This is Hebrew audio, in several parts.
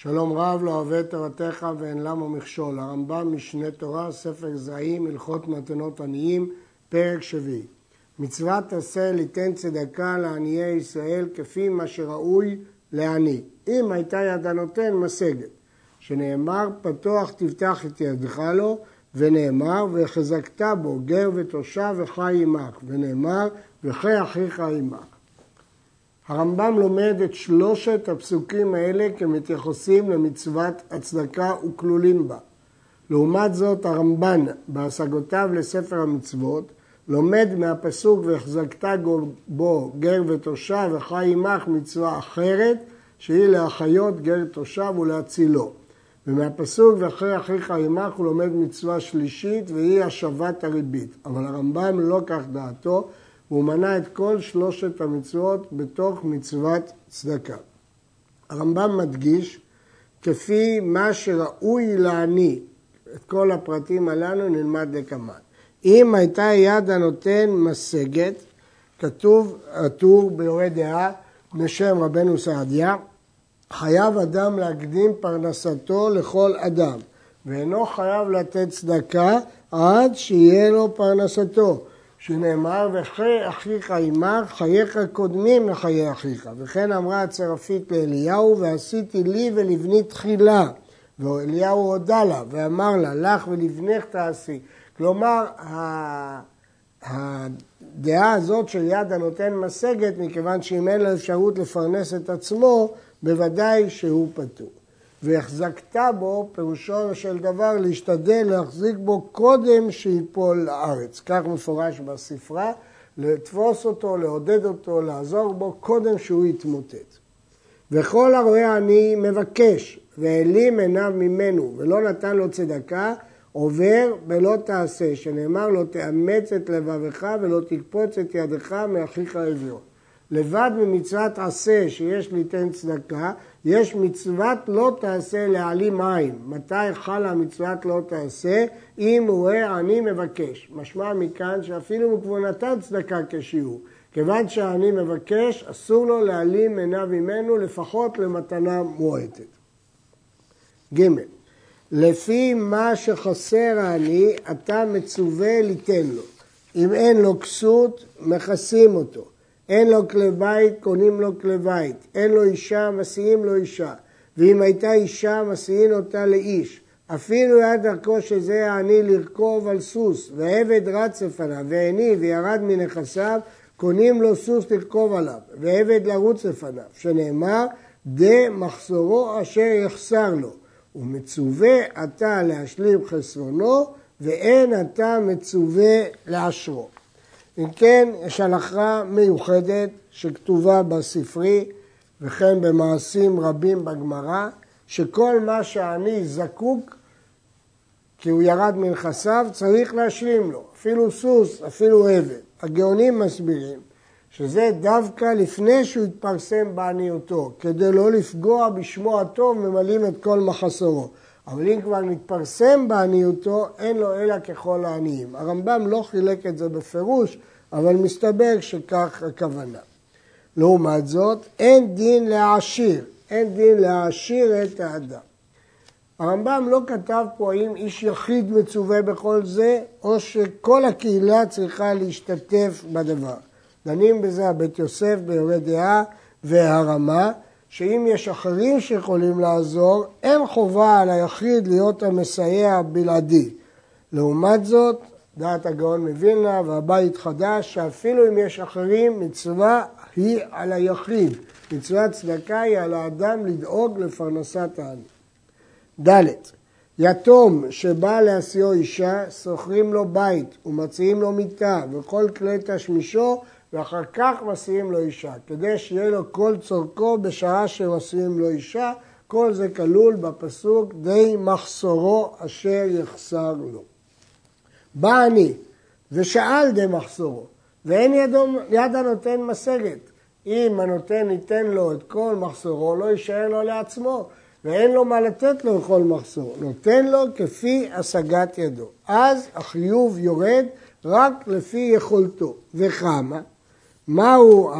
שלום רב לא אוהב תורתך ואין למה מכשול. הרמב"ם משנה תורה, ספר זרעים, הלכות מתנות עניים, פרק שביעי. מצוות עשה ליתן צדקה לעניי ישראל כפי מה שראוי לעני. אם הייתה יד הנותן משגת. שנאמר פתוח תפתח את ידך לו ונאמר וחזקת בו גר ותושב וחי עמך ונאמר וחי אחיך עמך. הרמב"ם לומד את שלושת הפסוקים האלה כמתייחסים למצוות הצדקה וכלולים בה. לעומת זאת הרמב"ן בהשגותיו לספר המצוות לומד מהפסוק והחזקת בו גר ותושב וחי עמך מצווה אחרת שהיא להחיות גר תושב ולהצילו. ומהפסוק ואחרי אחיך עמך הוא לומד מצווה שלישית והיא השבת הריבית. אבל הרמב"ם לא כך דעתו והוא מנה את כל שלושת המצוות בתוך מצוות צדקה. הרמב"ם מדגיש, כפי מה שראוי לעני, את כל הפרטים הללו נלמד לקמן. אם הייתה יד הנותן משגת, כתוב הטור ביורה דעה בשם רבנו סעדיה, חייב אדם להקדים פרנסתו לכל אדם, ואינו חייב לתת צדקה עד שיהיה לו פרנסתו. שנאמר, וחי אחיך עמך, חייך קודמים לחיי אחיך. וכן אמרה הצרפית לאליהו, ועשיתי לי ולבני תחילה. ואליהו הודה לה, ואמר לה, לך ולבנך תעשי. כלומר, הדעה הזאת של יד הנותן משגת, מכיוון שאם אין לו אפשרות לפרנס את עצמו, בוודאי שהוא פטור. והחזקת בו, פירושו של דבר להשתדל להחזיק בו קודם שיפול לארץ. כך מפורש בספרה, לתפוס אותו, לעודד אותו, לעזור בו קודם שהוא יתמוטט. וכל הרואה עני מבקש, והעלים עיניו ממנו, ולא נתן לו צדקה, עובר ולא תעשה, שנאמר לו תאמץ את לבבך ולא תקפוץ את ידך מאחיך אביון. לבד ממצוות עשה שיש ליתן צדקה, יש מצוות לא תעשה להעלים עין. מתי חלה מצוות לא תעשה? אם הוא רואה עני מבקש. משמע מכאן שאפילו הוא נתן צדקה כשיעור. כיוון שהעני מבקש, אסור לו להעלים עיניו ממנו לפחות למתנה מועטת. ג. לפי מה שחסר העני, אתה מצווה ליתן לו. אם אין לו כסות, מכסים אותו. אין לו כלי בית, קונים לו כלי בית. אין לו אישה, מסיעים לו אישה. ואם הייתה אישה, מסיעים אותה לאיש. אפילו יד דרכו שזה העני לרכוב על סוס, ועבד רץ לפניו, ועיני וירד מנכסיו, קונים לו סוס לרכוב עליו, ועבד לרוץ לפניו, שנאמר, דה מחסורו אשר יחסר לו, ומצווה אתה להשלים חסרונו, ואין אתה מצווה לעשרו. אם כן, יש הלכה מיוחדת שכתובה בספרי וכן במעשים רבים בגמרא, שכל מה שאני זקוק, כי הוא ירד מנכסיו, צריך להשלים לו, אפילו סוס, אפילו עבד. הגאונים מסבירים שזה דווקא לפני שהוא התפרסם בעניותו, כדי לא לפגוע בשמו הטוב, ממלאים את כל מחסורו. אבל אם כבר נתפרסם בעניותו, אין לו אלא ככל העניים. הרמב"ם לא חילק את זה בפירוש, אבל מסתבר שכך הכוונה. לעומת זאת, אין דין להעשיר, אין דין להעשיר את האדם. הרמב"ם לא כתב פה האם איש יחיד מצווה בכל זה, או שכל הקהילה צריכה להשתתף בדבר. דנים בזה הבית יוסף ביורי דעה והרמה, שאם יש אחרים שיכולים לעזור, אין חובה על היחיד להיות המסייע הבלעדי. לעומת זאת, דעת הגאון מווילנה והבית חדש, שאפילו אם יש אחרים, מצווה היא על היחיד. מצוות צדקה היא על האדם לדאוג לפרנסת העני. ד' יתום שבא להשיאו אישה, שוכרים לו בית ומציעים לו מיטה וכל כלי תשמישו ואחר כך מסיעים לו אישה, כדי שיהיה לו כל צורכו בשעה שמסיעים לו אישה, כל זה כלול בפסוק די מחסורו אשר יחסר לו. בא אני ושאל די מחסורו, ואין ידו, יד הנותן משגת. אם הנותן ייתן לו את כל מחסורו, לא יישאר לו לעצמו, ואין לו מה לתת לו כל מחסור. נותן לו כפי השגת ידו. אז החיוב יורד רק לפי יכולתו. וכמה? מהו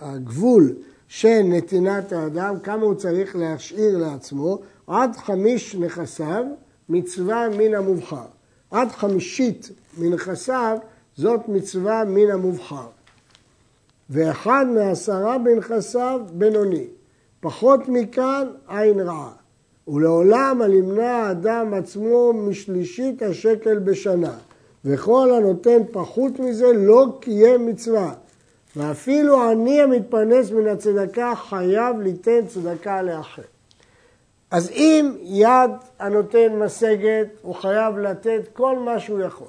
הגבול של נתינת האדם, כמה הוא צריך להשאיר לעצמו, עד חמיש נכסיו, מצווה מן המובחר. עד חמישית מנכסיו, זאת מצווה מן המובחר. ואחד מעשרה בנכסיו, בינוני. פחות מכאן, עין רעה. ולעולם הנמנע האדם עצמו משלישית השקל בשנה, וכל הנותן פחות מזה לא קיים מצווה. ואפילו עני המתפרנס מן הצדקה חייב ליתן צדקה לאחר. אז אם יד הנותן משגת, הוא חייב לתת כל מה שהוא יכול.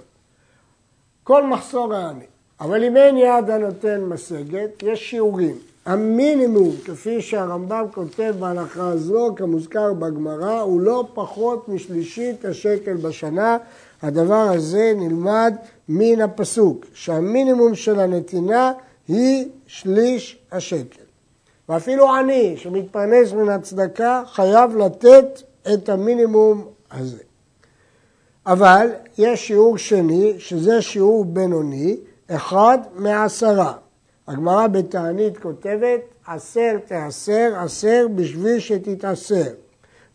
כל מחסור העני. אבל אם אין יד הנותן משגת, יש שיעורים. המינימום, כפי שהרמב"ם כותב בהלכה הזו, כמוזכר בגמרא, הוא לא פחות משלישית השקל בשנה. הדבר הזה נלמד מן הפסוק, שהמינימום של הנתינה היא שליש השקל. ואפילו עני שמתפרנס מן הצדקה חייב לתת את המינימום הזה. אבל יש שיעור שני, שזה שיעור בינוני, אחד מעשרה. הגמרא בתענית כותבת, עשר תעשר, עשר בשביל שתתעשר.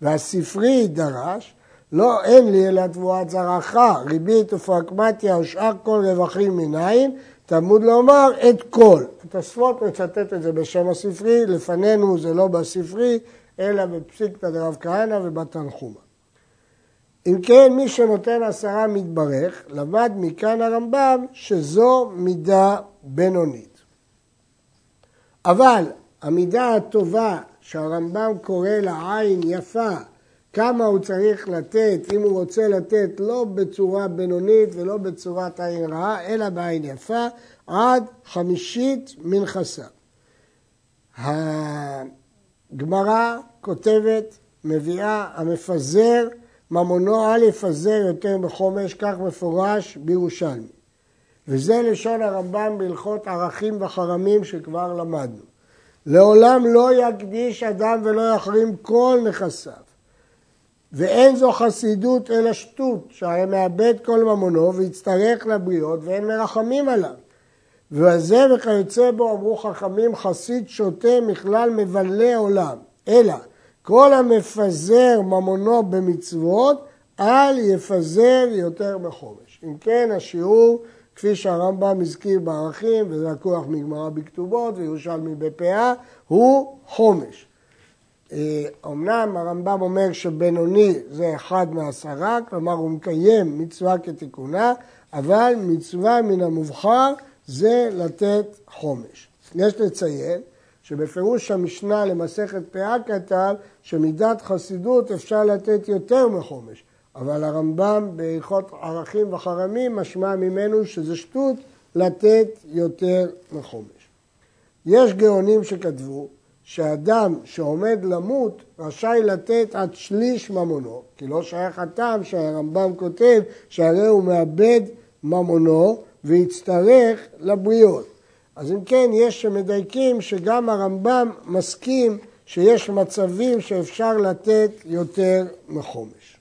והספרי דרש, לא אין לי אלא תבואת זרעך, ריבית ופרקמטיה ושאר כל רווחים מנין, תלמוד לומר את כל. התוספות מצטט את זה בשם הספרי, לפנינו זה לא בספרי, אלא בפסיקתא דרב כהנא ובתנחומה. אם כן, מי שנותן עשרה מתברך, למד מכאן הרמב"ם שזו מידה בינונית. אבל המידה הטובה שהרמב"ם קורא לה עין יפה, כמה הוא צריך לתת, אם הוא רוצה לתת לא בצורה בינונית ולא בצורת עין רעה, אלא בעין יפה, עד חמישית מנכסה. הגמרא כותבת, מביאה, המפזר ממונו אל יפזר יותר מחומש, כך מפורש בירושלמי. וזה לשון הרמב"ם בהלכות ערכים וחרמים שכבר למדנו. לעולם לא יקדיש אדם ולא יחרים כל נכסיו. ואין זו חסידות אלא שטות, שהרי מאבד כל ממונו ויצטרך לבריות ואין מרחמים עליו. וזה וכיוצא בו אמרו חכמים חסיד שוטה מכלל מבלה עולם. אלא כל המפזר ממונו במצוות, אל יפזר יותר מחומש. אם כן, השיעור, כפי שהרמב"ם הזכיר בערכים, וזה לקוח מגמרא בכתובות וירושלמי בפאה, הוא חומש. אמנם הרמב"ם אומר שבינוני זה אחד מעשרה, כלומר הוא מקיים מצווה כתיקונה, אבל מצווה מן המובחר זה לתת חומש. יש לציין שבפירוש המשנה למסכת פאה כתב שמידת חסידות אפשר לתת יותר מחומש, אבל הרמב"ם בהלכות ערכים וחרמים משמע ממנו שזה שטות לתת יותר מחומש. יש גאונים שכתבו שאדם שעומד למות רשאי לתת עד שליש ממונו, כי לא שייך הטעם שהרמב"ם כותב שהרי הוא מאבד ממונו ויצטרך לבריות. אז אם כן, יש שמדייקים שגם הרמב"ם מסכים שיש מצבים שאפשר לתת יותר מחומש.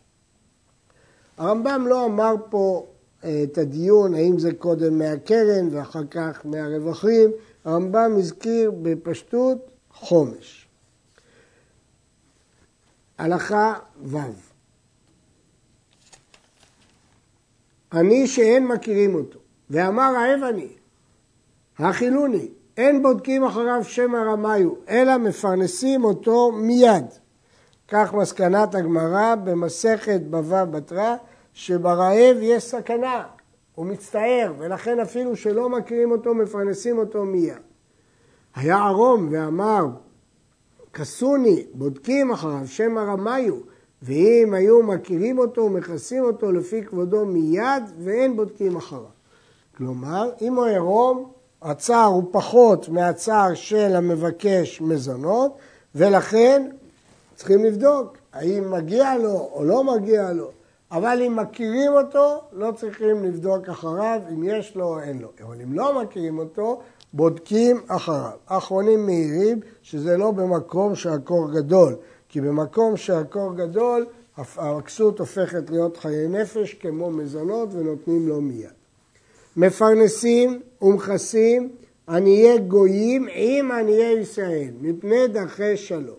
הרמב"ם לא אמר פה אה, את הדיון האם זה קודם מהקרן ואחר כך מהרווחים, הרמב"ם הזכיר בפשטות חומש. הלכה ו' אני שאין מכירים אותו, ואמר האב אני, החילוני, אין בודקים אחריו שם הרמיו, אלא מפרנסים אותו מיד. כך מסקנת הגמרא במסכת בבא בתרא, שברעב יש סכנה, הוא מצטער, ולכן אפילו שלא מכירים אותו, מפרנסים אותו מיד. היה ערום ואמר, כסוני, בודקים אחריו, שם הרמיו, ואם היו מכירים אותו, מכסים אותו לפי כבודו מיד, ואין בודקים אחריו. כלומר, אם הוא עירום, הצער הוא פחות מהצער של המבקש מזונות, ולכן צריכים לבדוק האם מגיע לו או לא מגיע לו. אבל אם מכירים אותו, לא צריכים לבדוק אחריו אם יש לו או אין לו. אבל אם לא מכירים אותו, בודקים אחריו. אחרונים מעירים שזה לא במקום שהקור גדול, כי במקום שהקור גדול, הכסות הופכת להיות חיי נפש כמו מזונות ונותנים לו מיד. מפרנסים ומכסים עניי גויים עם עניי ישראל, מפני דרכי שלום.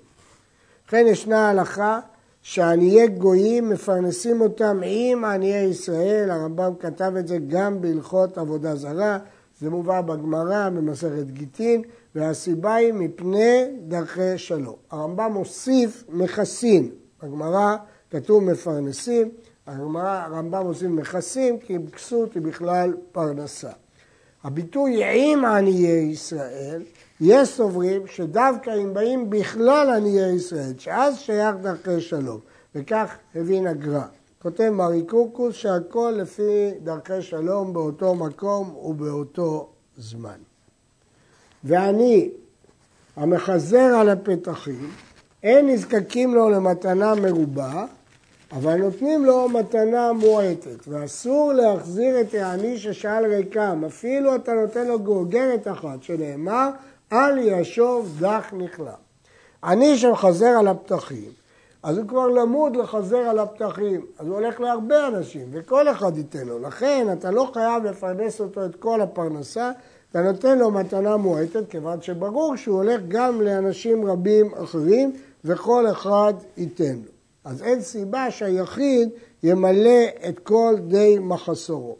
לכן ישנה הלכה שעניי גויים מפרנסים אותם עם עניי ישראל, הרמב"ם כתב את זה גם בהלכות עבודה זרה, זה מובא בגמרא במסכת גיטין, והסיבה היא מפני דרכי שלום. הרמב"ם מוסיף מכסים, בגמרא כתוב מפרנסים, הרמב"ם מוסיף מכסים כי כסות היא בכלל פרנסה. הביטוי עם עניי ישראל, יש סוברים שדווקא אם באים בכלל עניי ישראל, שאז שייך דרכי שלום, וכך הבין הגר"א. כותב מרי קורקוס שהכל לפי דרכי שלום באותו מקום ובאותו זמן. ואני, המחזר על הפתחים, אין נזקקים לו למתנה מרובה, אבל נותנים לו מתנה מועטת, ואסור להחזיר את העני ששאל ריקם, אפילו אתה נותן לו גוגרת אחת, שנאמר, אל ישוב דח נכלם. עני שמחזר על הפתחים, אז הוא כבר למוד לחזר על הפתחים, אז הוא הולך להרבה אנשים, וכל אחד ייתן לו. לכן אתה לא חייב לפרנס אותו את כל הפרנסה, אתה נותן לו מתנה מועטת, כיוון שברור שהוא הולך גם לאנשים רבים אחרים, וכל אחד ייתן לו. אז אין סיבה שהיחיד ימלא את כל די מחסורו.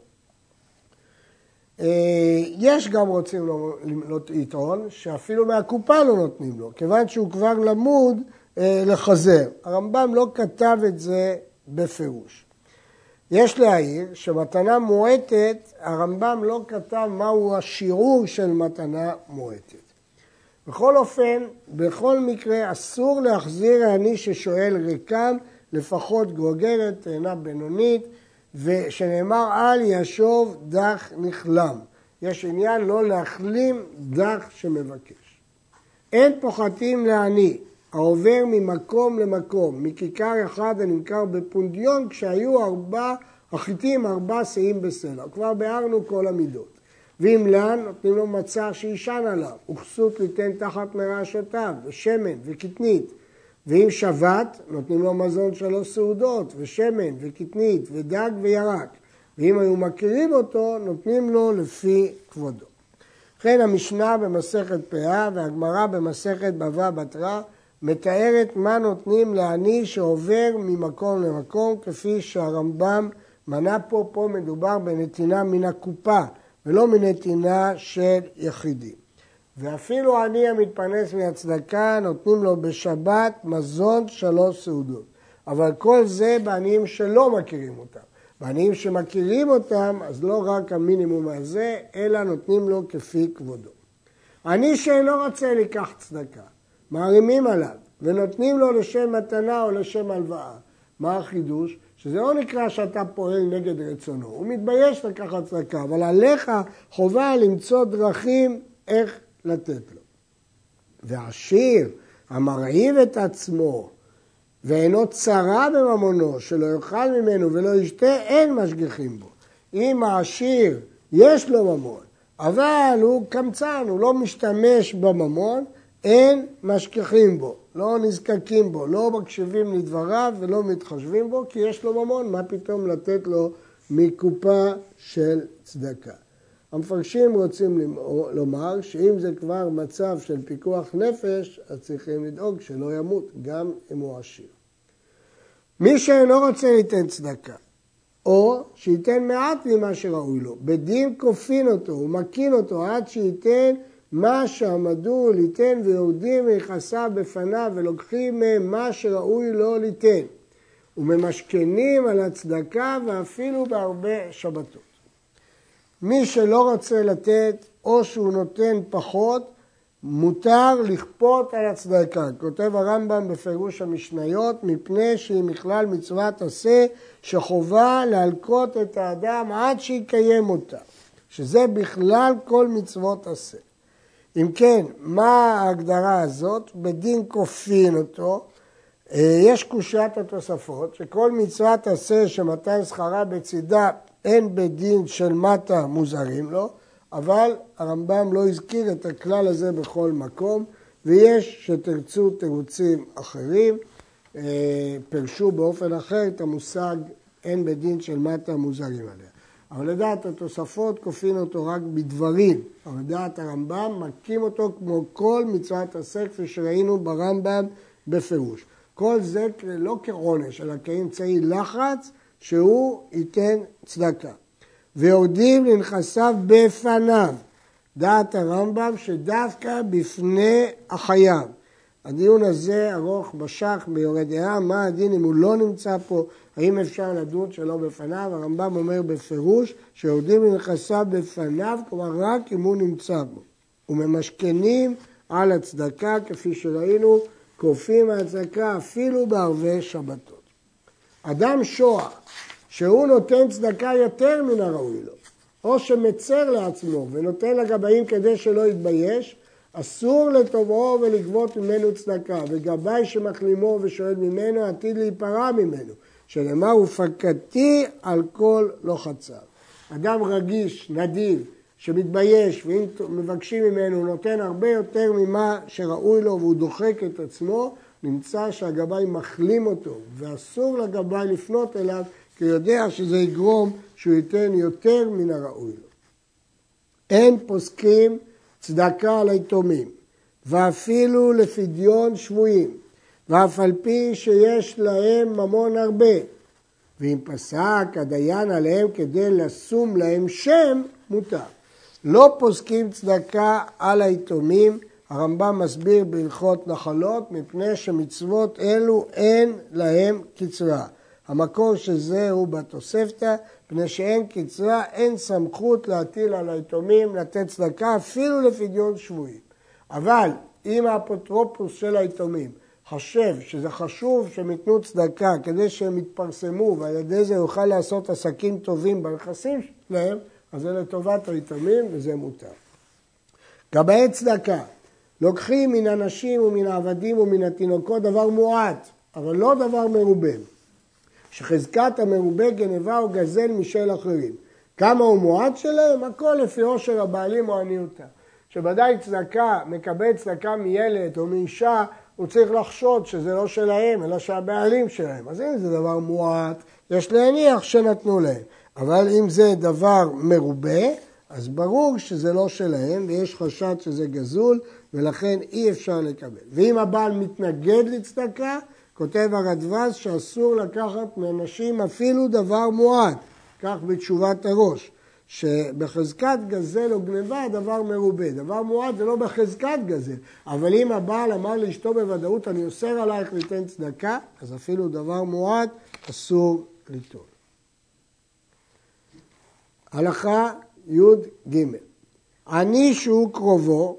אה, יש גם רוצים לטעון שאפילו מהקופה לא נותנים לו, כיוון שהוא כבר למוד לחזר. הרמב"ם לא כתב את זה בפירוש. יש להעיר שמתנה מועטת, הרמב"ם לא כתב מהו השיעור של מתנה מועטת. בכל אופן, בכל מקרה אסור להחזיר העני ששואל ריקם לפחות גוגרת, תאנה בינונית, ושנאמר אל ישוב דח נכלם. יש עניין לא להחלים דח שמבקש. אין פוחתים לעני העובר ממקום למקום, מכיכר אחד הנמכר בפונדיון, כשהיו ארבע החיטים, ארבע שאים בסלע. כבר ביארנו כל המידות. ואם לן, נותנים לו מצה שישן עליו, וכסות ליתן תחת מרעשותיו, ושמן וקטנית. ואם שבת, נותנים לו מזון שלוש סעודות, ושמן וקטנית, ודג וירק. ואם היו מכירים אותו, נותנים לו לפי כבודו. לכן המשנה במסכת פאה והגמרא במסכת בבא בתרא מתארת מה נותנים לעני שעובר ממקום למקום, כפי שהרמב"ם מנה פה, פה מדובר בנתינה מן הקופה. ולא מנתינה של יחידים. ואפילו עני המתפרנס מהצדקה נותנים לו בשבת מזון שלוש סעודות. אבל כל זה בעניים שלא מכירים אותם. בעניים שמכירים אותם, אז לא רק המינימום הזה, אלא נותנים לו כפי כבודו. עני שאינו רוצה לקח צדקה, מערימים עליו ונותנים לו לשם מתנה או לשם הלוואה. מה החידוש? שזה לא נקרא שאתה פועל נגד רצונו, הוא מתבייש לקחת צדקה, אבל עליך חובה למצוא דרכים איך לתת לו. ועשיר המרעיב את עצמו ואינו צרה בממונו, שלא יאכל ממנו ולא ישתה, אין משגיחים בו. אם העשיר יש לו ממון, אבל הוא קמצן, הוא לא משתמש בממון, אין משגיחים בו. לא נזקקים בו, לא מקשיבים לדבריו ולא מתחשבים בו, כי יש לו ממון, מה פתאום לתת לו מקופה של צדקה. המפרשים רוצים לומר שאם זה כבר מצב של פיקוח נפש, אז צריכים לדאוג שלא ימות, גם אם הוא עשיר. מי שאינו רוצה ליתן צדקה, או שייתן מעט ממה שראוי לו, בדין כופין אותו ומקין אותו עד שייתן מה שעמדו ליתן ויורדים מיחסיו בפניו ולוקחים מהם מה שראוי לו ליתן וממשכנים על הצדקה ואפילו בהרבה שבתות. מי שלא רוצה לתת או שהוא נותן פחות, מותר לכפות על הצדקה. כותב הרמב"ם בפירוש המשניות, מפני שהיא מכלל מצוות עשה שחובה להלקות את האדם עד שיקיים אותה, שזה בכלל כל מצוות עשה. אם כן, מה ההגדרה הזאת? בדין כופין אותו. אה, יש קושיית התוספות, שכל מצוות עשה שמתן שכרה בצידה אין בדין של מטה מוזרים לו, אבל הרמב"ם לא הזכיר את הכלל הזה בכל מקום, ויש שתרצו תירוצים אחרים, אה, פירשו באופן אחר את המושג אין בדין של מטה מוזרים עליה. אבל לדעת התוספות כופין אותו רק בדברים, אבל לדעת הרמב"ם מכים אותו כמו כל מצוות עשה כפי שראינו ברמב"ם בפירוש. כל זה לא כעונש, אלא כאמצעי לחץ שהוא ייתן צדקה. ויורדים לנכסיו בפניו. דעת הרמב"ם שדווקא בפני החייב. הדיון הזה ארוך בשח ביורד דעה, מה הדין אם הוא לא נמצא פה, האם אפשר לדון שלא בפניו, הרמב"ם אומר בפירוש שיורדים לנכסיו בפניו, כלומר רק אם הוא נמצא בו. וממשכנים על הצדקה, כפי שראינו, כופים הצדקה אפילו בערבי שבתות. אדם שועה, שהוא נותן צדקה יותר מן הראוי לו, או שמצר לעצמו ונותן לגבאים כדי שלא יתבייש, אסור לתובעו ולגבות ממנו צדקה, וגבאי שמחלימו ושואל ממנו עתיד להיפרע ממנו, שנאמר ופקדתי על כל לא חצר. אדם רגיש, נדיב, שמתבייש, ואם מבקשים ממנו הוא נותן הרבה יותר ממה שראוי לו והוא דוחק את עצמו, נמצא שהגבאי מחלים אותו, ואסור לגבאי לפנות אליו, כי הוא יודע שזה יגרום שהוא ייתן יותר מן הראוי לו. אין פוסקים צדקה על היתומים, ואפילו לפדיון שבויים, ואף על פי שיש להם ממון הרבה. ואם פסק הדיין עליהם כדי לשום להם שם, מותר. לא פוסקים צדקה על היתומים, הרמב"ם מסביר בהלכות נחלות, מפני שמצוות אלו אין להם קצרה. המקור של זה הוא בתוספתא, מפני שאין קצרה, אין סמכות להטיל על היתומים לתת צדקה אפילו לפדיון שבויים. אבל אם האפוטרופוס של היתומים חושב שזה חשוב שהם ייתנו צדקה כדי שהם יתפרסמו ועל ידי זה יוכל לעשות עסקים טובים בנכסים שלהם, אז זה לטובת היתומים וזה מותר. גבאי צדקה, לוקחים מן הנשים ומן העבדים ומן התינוקות דבר מועט, אבל לא דבר מרובה. שחזקת המרובה גנבה או גזל משל אחרים. כמה הוא מועט שלהם? הכל לפי עושר הבעלים או עניותה. שבוודאי צדקה, מקבל צדקה מילד או מאישה, הוא צריך לחשוד שזה לא שלהם, אלא שהבעלים שלהם. אז אם זה דבר מועט, יש להניח שנתנו להם. אבל אם זה דבר מרובה, אז ברור שזה לא שלהם ויש חשד שזה גזול ולכן אי אפשר לקבל. ואם הבעל מתנגד לצדקה, כותב הרדווז שאסור לקחת מאנשים אפילו דבר מועט, כך בתשובת הראש, שבחזקת גזל או גניבה דבר מרובה, דבר מועט זה לא בחזקת גזל, אבל אם הבעל אמר לאשתו בוודאות אני אוסר עלייך ליתן צדקה, אז אפילו דבר מועט אסור ליטול. הלכה י"ג. עני שהוא קרובו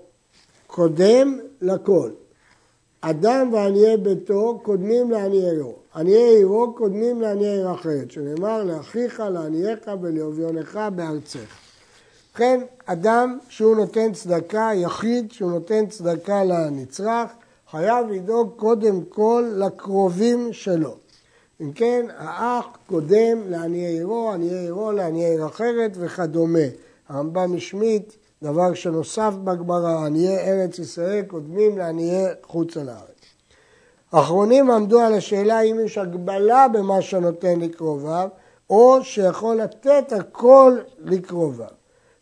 קודם לכל אדם ועניי ביתו קודמים לעניי עירו. עניי עירו קודמים לעניי עיר אחרת, שנאמר לאחיך, לענייך ולאביונך בארצך. ובכן, אדם שהוא נותן צדקה, יחיד שהוא נותן צדקה לנצרך, חייב לדאוג קודם כל לקרובים שלו. אם כן, האח קודם לעניי עירו, עניי עירו לעניי עיר אחרת וכדומה. הרמב"ם השמיט דבר שנוסף בגמרא, עניי ארץ ישראל קודמים לעניי חוץ על הארץ. האחרונים עמדו על השאלה אם יש הגבלה במה שנותן לקרוביו, או שיכול לתת הכל לקרוביו.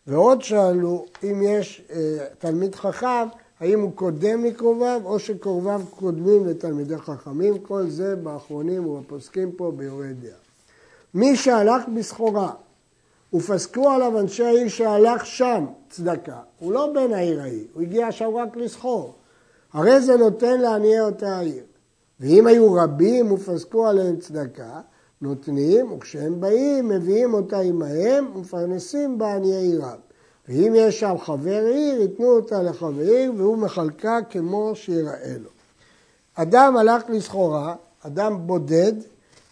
ועוד שאלו אם יש אה, תלמיד חכם, האם הוא קודם לקרוביו או שקרוביו קודמים לתלמידי חכמים, כל זה באחרונים ובפוסקים פה ביורי דעה. מי שהלך בסחורה ופסקו עליו אנשי העיר שהלך שם צדקה. הוא לא בן העיר ההיא, הוא הגיע שם רק לסחור. הרי זה נותן לעניי אותה העיר. ואם היו רבים ופסקו עליהם צדקה, נותנים, וכשהם באים, מביאים אותה עמהם ומפרנסים בה עניי עירם. ואם יש שם חבר עיר, ייתנו אותה לחבר עיר, והוא מחלקה כמו שיראה לו. אדם הלך לסחורה, אדם בודד,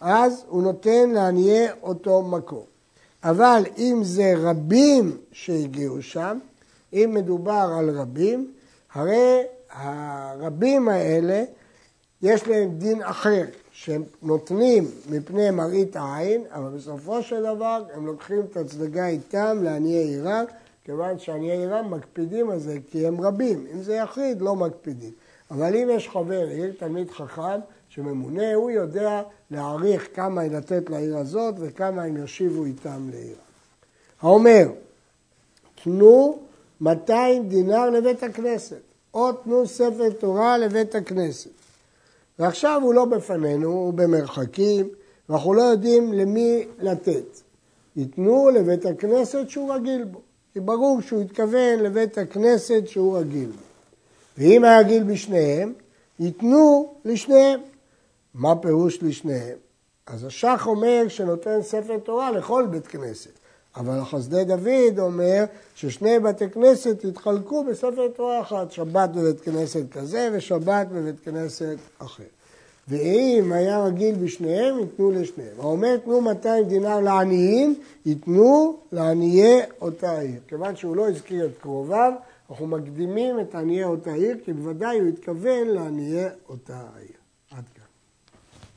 אז הוא נותן לעניי אותו מקום. אבל אם זה רבים שהגיעו שם, אם מדובר על רבים, הרי הרבים האלה יש להם דין אחר, שהם נותנים מפני מראית העין, אבל בסופו של דבר הם לוקחים את הצדקה איתם לעניי עירם, כיוון שעניי עירם מקפידים על זה כי הם רבים, אם זה יחיד לא מקפידים. אבל אם יש חבר עיר, תלמיד חכם, שממונה, הוא יודע להעריך כמה לתת לעיר הזאת וכמה הם ישיבו איתם לעיר. האומר, תנו 200 דינר לבית הכנסת, או תנו ספר תורה לבית הכנסת. ועכשיו הוא לא בפנינו, הוא במרחקים, ואנחנו לא יודעים למי לתת. ייתנו לבית הכנסת שהוא רגיל בו, כי ברור שהוא התכוון לבית הכנסת שהוא רגיל בו. ואם היה רגיל בשניהם, ייתנו לשניהם. מה פירוש לשניהם? אז השח אומר שנותן ספר תורה לכל בית כנסת. אבל החסדי דוד אומר ששני בתי כנסת יתחלקו בספר תורה אחת, שבת בבית כנסת כזה ושבת בבית כנסת אחר. ואם היה רגיל בשניהם, ייתנו לשניהם. האומר תנו 200 דינר לעניים, ייתנו לעניי אותה עיר. כיוון שהוא לא הזכיר את קרוביו, אנחנו מקדימים את עניי אותה עיר, כי בוודאי הוא התכוון לעניי אותה עיר.